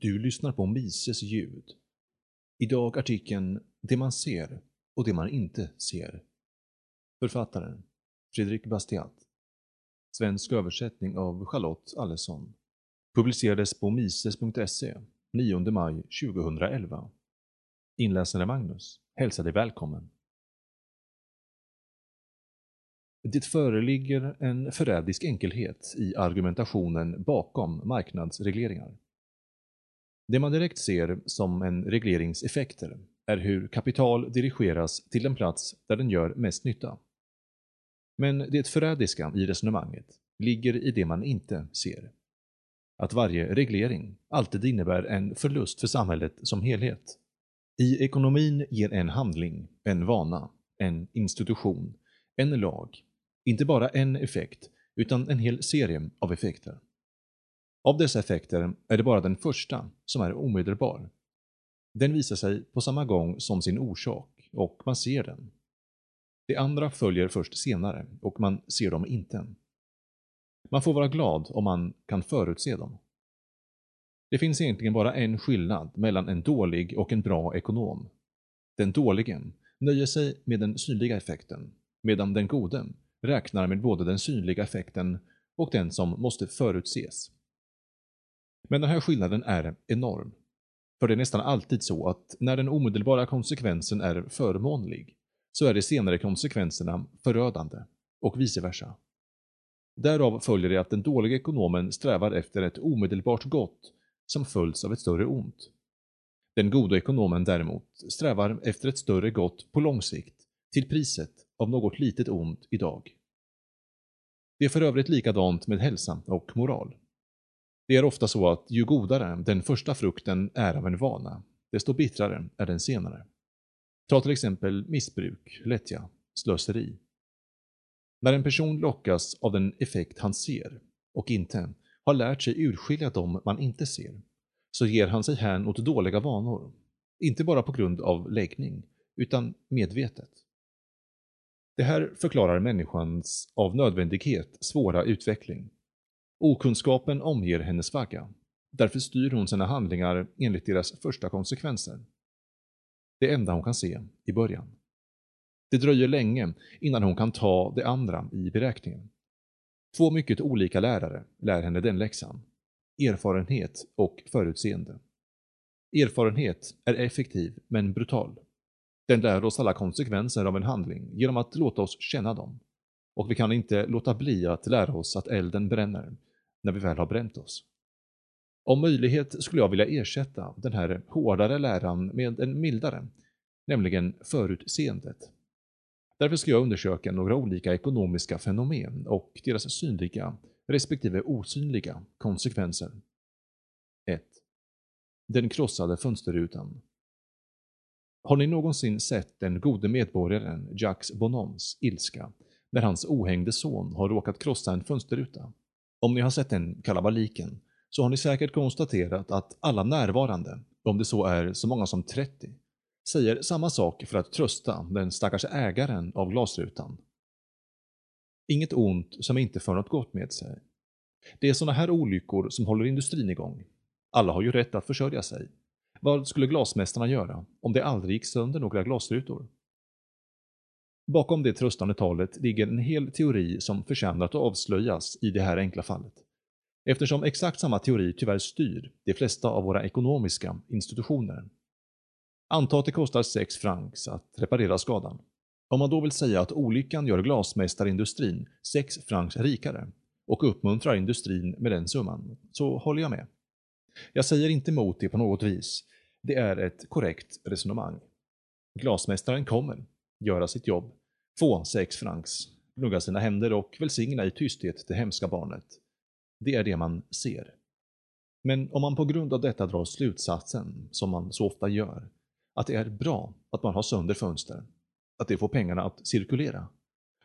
Du lyssnar på Mises ljud. Idag artikeln Det man ser och det man inte ser. Författaren Fredrik Bastiat. Svensk översättning av Charlotte Allesson. Publicerades på mises.se 9 maj 2011. Inläsare Magnus hälsar dig välkommen. Det föreligger en förrädisk enkelhet i argumentationen bakom marknadsregleringar. Det man direkt ser som en reglerings effekter är hur kapital dirigeras till den plats där den gör mest nytta. Men det förrädiska i resonemanget ligger i det man inte ser. Att varje reglering alltid innebär en förlust för samhället som helhet. I ekonomin ger en handling, en vana, en institution, en lag, inte bara en effekt, utan en hel serie av effekter. Av dessa effekter är det bara den första som är omedelbar. Den visar sig på samma gång som sin orsak och man ser den. De andra följer först senare och man ser dem inte. Man får vara glad om man kan förutse dem. Det finns egentligen bara en skillnad mellan en dålig och en bra ekonom. Den dålige nöjer sig med den synliga effekten, medan den gode räknar med både den synliga effekten och den som måste förutses. Men den här skillnaden är enorm. För det är nästan alltid så att när den omedelbara konsekvensen är förmånlig, så är de senare konsekvenserna förödande, och vice versa. Därav följer det att den dåliga ekonomen strävar efter ett omedelbart gott som följs av ett större ont. Den goda ekonomen däremot strävar efter ett större gott på lång sikt, till priset av något litet ont idag. Det är för övrigt likadant med hälsa och moral. Det är ofta så att ju godare den första frukten är av en vana, desto bittrare är den senare. Ta till exempel missbruk, lättja, slöseri. När en person lockas av den effekt han ser och inte har lärt sig urskilja dem man inte ser, så ger han sig hän åt dåliga vanor. Inte bara på grund av läggning, utan medvetet. Det här förklarar människans av nödvändighet svåra utveckling Okunskapen omger hennes vagga. Därför styr hon sina handlingar enligt deras första konsekvenser. Det enda hon kan se i början. Det dröjer länge innan hon kan ta det andra i beräkningen. Två mycket olika lärare lär henne den läxan. Erfarenhet och förutseende. Erfarenhet är effektiv men brutal. Den lär oss alla konsekvenser av en handling genom att låta oss känna dem. Och vi kan inte låta bli att lära oss att elden bränner när vi väl har bränt oss. Om möjlighet skulle jag vilja ersätta den här hårdare läran med en mildare, nämligen förutseendet. Därför ska jag undersöka några olika ekonomiska fenomen och deras synliga respektive osynliga konsekvenser. 1. Den krossade fönsterrutan. Har ni någonsin sett den gode medborgaren Jacques Bonhommes ilska när hans ohängde son har råkat krossa en fönsterruta? Om ni har sett den kalabaliken så har ni säkert konstaterat att alla närvarande, om det så är så många som 30, säger samma sak för att trösta den stackars ägaren av glasrutan. Inget ont som inte för något gott med sig. Det är sådana här olyckor som håller industrin igång. Alla har ju rätt att försörja sig. Vad skulle glasmästarna göra om det aldrig gick sönder några glasrutor? Bakom det tröstande talet ligger en hel teori som förtjänar att avslöjas i det här enkla fallet. Eftersom exakt samma teori tyvärr styr de flesta av våra ekonomiska institutioner. Anta att det kostar 6 francs att reparera skadan. Om man då vill säga att olyckan gör glasmästarindustrin 6 francs rikare och uppmuntrar industrin med den summan, så håller jag med. Jag säger inte emot det på något vis. Det är ett korrekt resonemang. Glasmästaren kommer, göra sitt jobb, få sex francs, gnugga sina händer och välsigna i tysthet det hemska barnet. Det är det man ser. Men om man på grund av detta drar slutsatsen, som man så ofta gör, att det är bra att man har sönder fönster, att det får pengarna att cirkulera,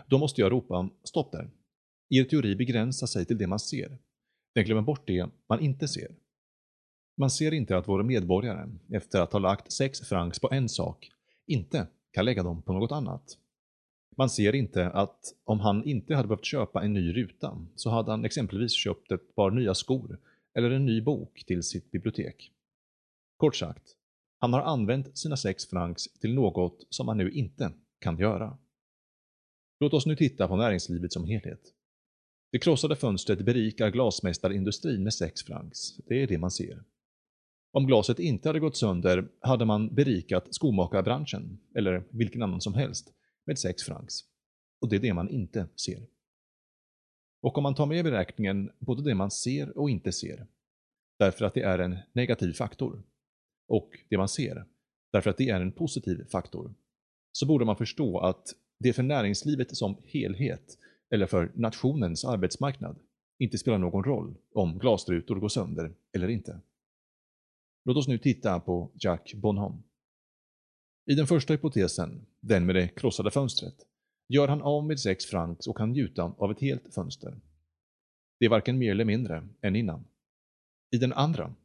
då måste jag ropa stopp där. Er teori begränsar sig till det man ser. Den glömmer bort det man inte ser. Man ser inte att våra medborgare, efter att ha lagt 6 francs på en sak, inte kan lägga dem på något annat. Man ser inte att om han inte hade behövt köpa en ny ruta så hade han exempelvis köpt ett par nya skor eller en ny bok till sitt bibliotek. Kort sagt, han har använt sina sex francs till något som han nu inte kan göra. Låt oss nu titta på näringslivet som helhet. Det krossade fönstret berikar glasmästarindustrin med sex francs. Det är det man ser. Om glaset inte hade gått sönder hade man berikat skomakarbranschen, eller vilken annan som helst, med 6 francs. Och det är det man inte ser. Och om man tar med i beräkningen både det man ser och inte ser, därför att det är en negativ faktor, och det man ser, därför att det är en positiv faktor, så borde man förstå att det för näringslivet som helhet, eller för nationens arbetsmarknad, inte spelar någon roll om glasrutor går sönder eller inte. Låt oss nu titta på Jack Bonhomme. I den första hypotesen, den med det krossade fönstret, gör han av med sex francs och kan njuta av ett helt fönster. Det är varken mer eller mindre än innan. I den andra,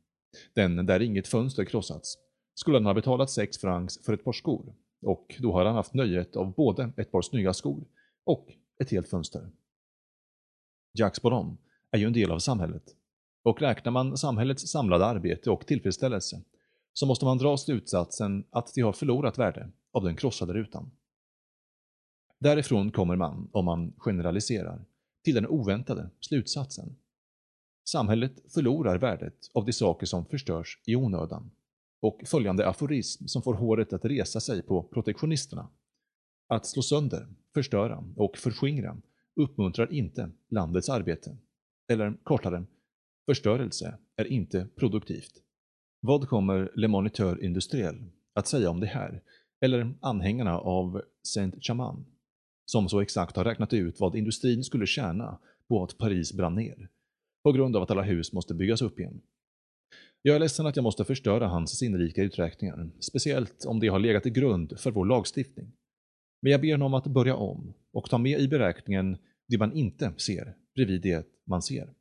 den där inget fönster krossats, skulle han ha betalat sex francs för ett par skor och då har han haft nöjet av både ett par snygga skor och ett helt fönster. Jacques Bonhomme är ju en del av samhället och räknar man samhällets samlade arbete och tillfredsställelse så måste man dra slutsatsen att de har förlorat värde av den krossade rutan. Därifrån kommer man, om man generaliserar, till den oväntade slutsatsen. Samhället förlorar värdet av de saker som förstörs i onödan och följande aforism som får håret att resa sig på protektionisterna. Att slå sönder, förstöra och förskingra uppmuntrar inte landets arbete. Eller kortare, förstörelse är inte produktivt. Vad kommer Le Moniteur Industriel att säga om det här? Eller anhängarna av Saint-Chamand? Som så exakt har räknat ut vad industrin skulle tjäna på att Paris brann ner. På grund av att alla hus måste byggas upp igen. Jag är ledsen att jag måste förstöra hans sinnrika uträkningar, speciellt om det har legat till grund för vår lagstiftning. Men jag ber honom att börja om och ta med i beräkningen det man inte ser bredvid det man ser.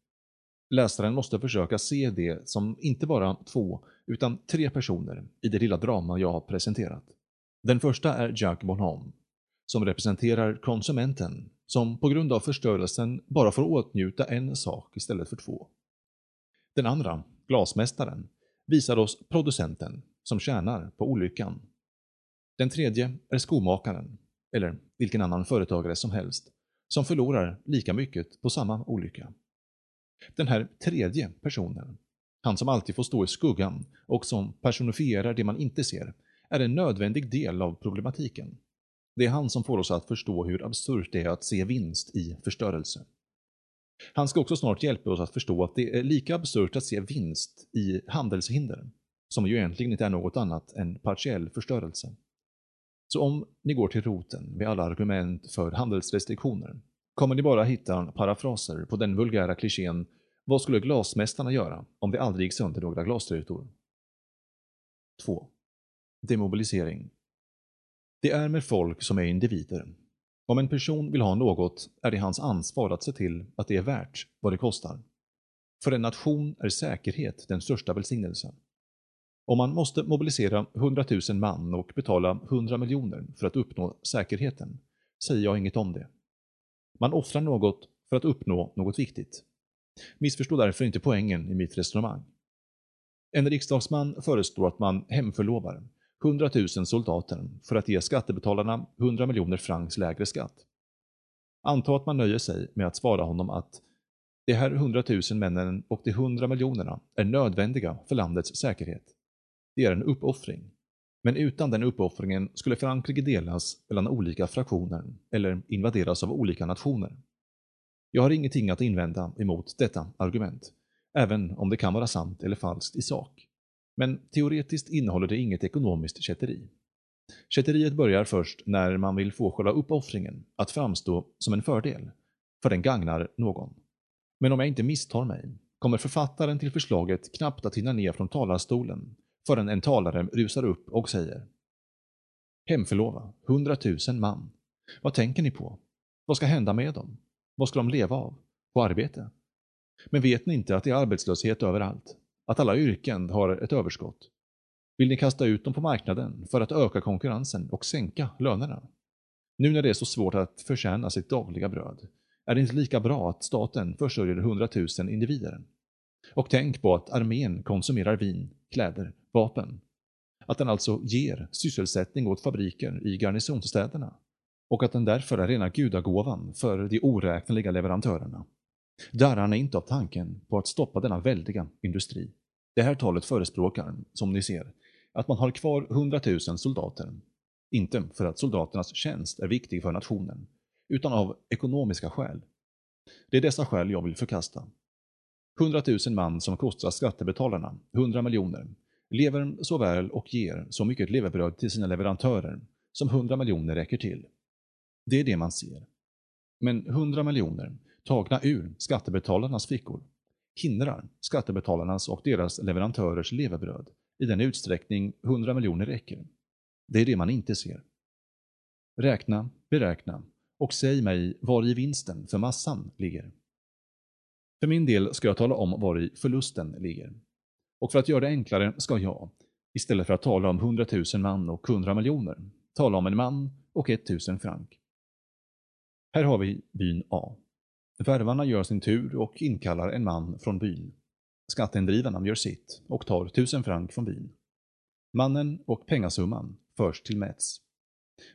Läsaren måste försöka se det som inte bara två, utan tre personer i det lilla drama jag har presenterat. Den första är Jack Bonhomme, som representerar konsumenten, som på grund av förstörelsen bara får åtnjuta en sak istället för två. Den andra, glasmästaren, visar oss producenten, som tjänar på olyckan. Den tredje är skomakaren, eller vilken annan företagare som helst, som förlorar lika mycket på samma olycka. Den här tredje personen, han som alltid får stå i skuggan och som personifierar det man inte ser, är en nödvändig del av problematiken. Det är han som får oss att förstå hur absurt det är att se vinst i förstörelse. Han ska också snart hjälpa oss att förstå att det är lika absurt att se vinst i handelshinder, som ju egentligen inte är något annat än partiell förstörelse. Så om ni går till roten med alla argument för handelsrestriktioner kommer ni bara hitta parafraser på den vulgära klichén “Vad skulle glasmästarna göra om det aldrig gick sönder några glasrutor?” 2. Demobilisering Det är med folk som är individer. Om en person vill ha något är det hans ansvar att se till att det är värt vad det kostar. För en nation är säkerhet den största välsignelsen. Om man måste mobilisera 100 000 man och betala 100 miljoner för att uppnå säkerheten, säger jag inget om det. Man offrar något för att uppnå något viktigt. Missförstå därför inte poängen i mitt resonemang. En riksdagsman föreslår att man hemförlovar 100 000 soldater för att ge skattebetalarna 100 miljoner francs lägre skatt. Anta att man nöjer sig med att svara honom att de här 100 000 männen och de 100 miljonerna är nödvändiga för landets säkerhet. Det är en uppoffring. Men utan den uppoffringen skulle Frankrike delas mellan olika fraktioner eller invaderas av olika nationer. Jag har ingenting att invända emot detta argument, även om det kan vara sant eller falskt i sak. Men teoretiskt innehåller det inget ekonomiskt kätteri. Kätteriet börjar först när man vill få själva uppoffringen att framstå som en fördel, för den gagnar någon. Men om jag inte misstar mig kommer författaren till förslaget knappt att hinna ner från talarstolen förrän en talare rusar upp och säger Hemförlova, hundratusen man. Vad tänker ni på? Vad ska hända med dem? Vad ska de leva av? På arbete? Men vet ni inte att det är arbetslöshet överallt? Att alla yrken har ett överskott? Vill ni kasta ut dem på marknaden för att öka konkurrensen och sänka lönerna? Nu när det är så svårt att förtjäna sitt dagliga bröd, är det inte lika bra att staten försörjer hundratusen individer? Och tänk på att armén konsumerar vin, kläder, vapen. Att den alltså ger sysselsättning åt fabriker i garnisonsstäderna. Och att den därför är rena gudagåvan för de oräkneliga leverantörerna. Darrarna inte av tanken på att stoppa denna väldiga industri. Det här talet förespråkar, som ni ser, att man har kvar 100 000 soldater. Inte för att soldaternas tjänst är viktig för nationen, utan av ekonomiska skäl. Det är dessa skäl jag vill förkasta. 100 000 man som kostar skattebetalarna 100 miljoner lever så väl och ger så mycket levebröd till sina leverantörer som 100 miljoner räcker till. Det är det man ser. Men 100 miljoner, tagna ur skattebetalarnas fickor, hindrar skattebetalarnas och deras leverantörers levebröd i den utsträckning 100 miljoner räcker. Det är det man inte ser. Räkna, beräkna och säg mig var i vinsten för massan ligger. För min del ska jag tala om var i förlusten ligger. Och för att göra det enklare ska jag, istället för att tala om 100 000 man och 100 miljoner, tala om en man och 1000 frank. Här har vi byn A. Värvarna gör sin tur och inkallar en man från byn. Skatteindrivarna gör sitt och tar 1000 frank från byn. Mannen och pengasumman förs till Metz,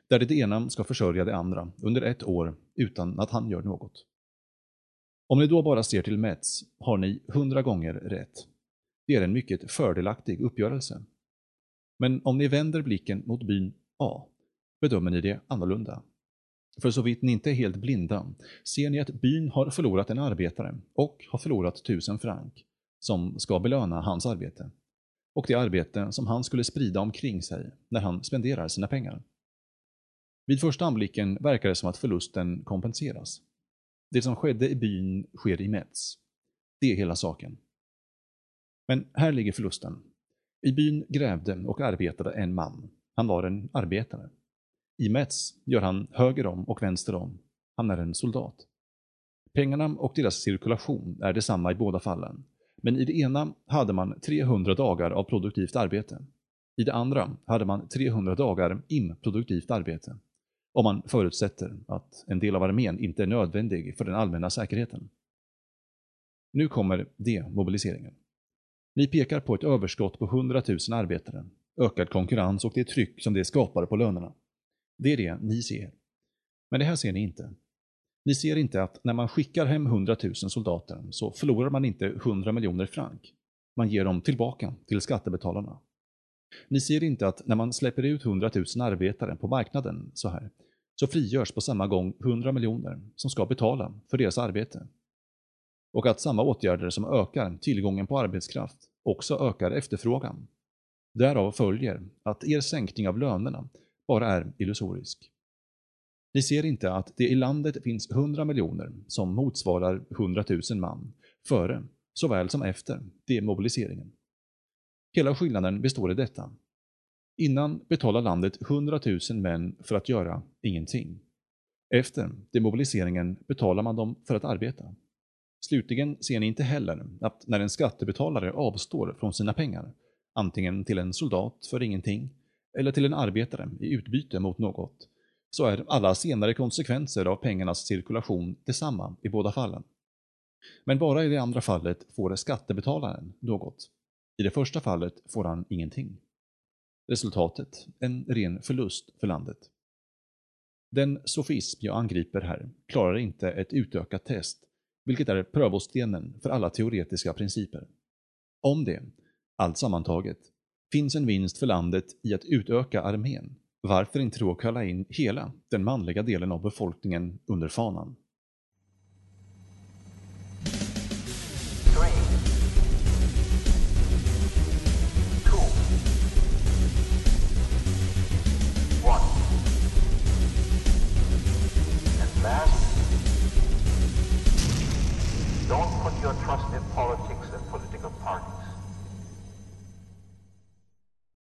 där det ena ska försörja det andra under ett år utan att han gör något. Om ni då bara ser till Metz har ni hundra gånger rätt. Det är en mycket fördelaktig uppgörelse. Men om ni vänder blicken mot byn A bedömer ni det annorlunda. För så vitt ni inte är helt blinda ser ni att byn har förlorat en arbetare och har förlorat tusen frank som ska belöna hans arbete och det arbete som han skulle sprida omkring sig när han spenderar sina pengar. Vid första anblicken verkar det som att förlusten kompenseras. Det som skedde i byn sker i Metz. Det är hela saken. Men här ligger förlusten. I byn grävde och arbetade en man. Han var en arbetare. I Metz gör han höger om och vänster om. Han är en soldat. Pengarna och deras cirkulation är detsamma i båda fallen. Men i det ena hade man 300 dagar av produktivt arbete. I det andra hade man 300 dagar improduktivt arbete. Om man förutsätter att en del av armén inte är nödvändig för den allmänna säkerheten. Nu kommer demobiliseringen. Ni pekar på ett överskott på 100 000 arbetare, ökad konkurrens och det tryck som det skapar på lönerna. Det är det ni ser. Men det här ser ni inte. Ni ser inte att när man skickar hem 100 000 soldater så förlorar man inte 100 miljoner frank. Man ger dem tillbaka till skattebetalarna. Ni ser inte att när man släpper ut 100 000 arbetare på marknaden så här, så frigörs på samma gång 100 miljoner som ska betala för deras arbete. Och att samma åtgärder som ökar tillgången på arbetskraft också ökar efterfrågan. Därav följer att er sänkning av lönerna bara är illusorisk. Ni ser inte att det i landet finns 100 miljoner som motsvarar 100 000 man, före såväl som efter demobiliseringen. Hela skillnaden består i detta. Innan betalar landet 100 000 män för att göra ingenting. Efter demobiliseringen betalar man dem för att arbeta. Slutligen ser ni inte heller att när en skattebetalare avstår från sina pengar, antingen till en soldat för ingenting eller till en arbetare i utbyte mot något, så är alla senare konsekvenser av pengarnas cirkulation detsamma i båda fallen. Men bara i det andra fallet får skattebetalaren något. I det första fallet får han ingenting. Resultatet, en ren förlust för landet. Den sofism jag angriper här klarar inte ett utökat test, vilket är prövostenen för alla teoretiska principer. Om det, allt sammantaget, finns en vinst för landet i att utöka armén, varför inte då kalla in hela den manliga delen av befolkningen under fanan? Your trust in politics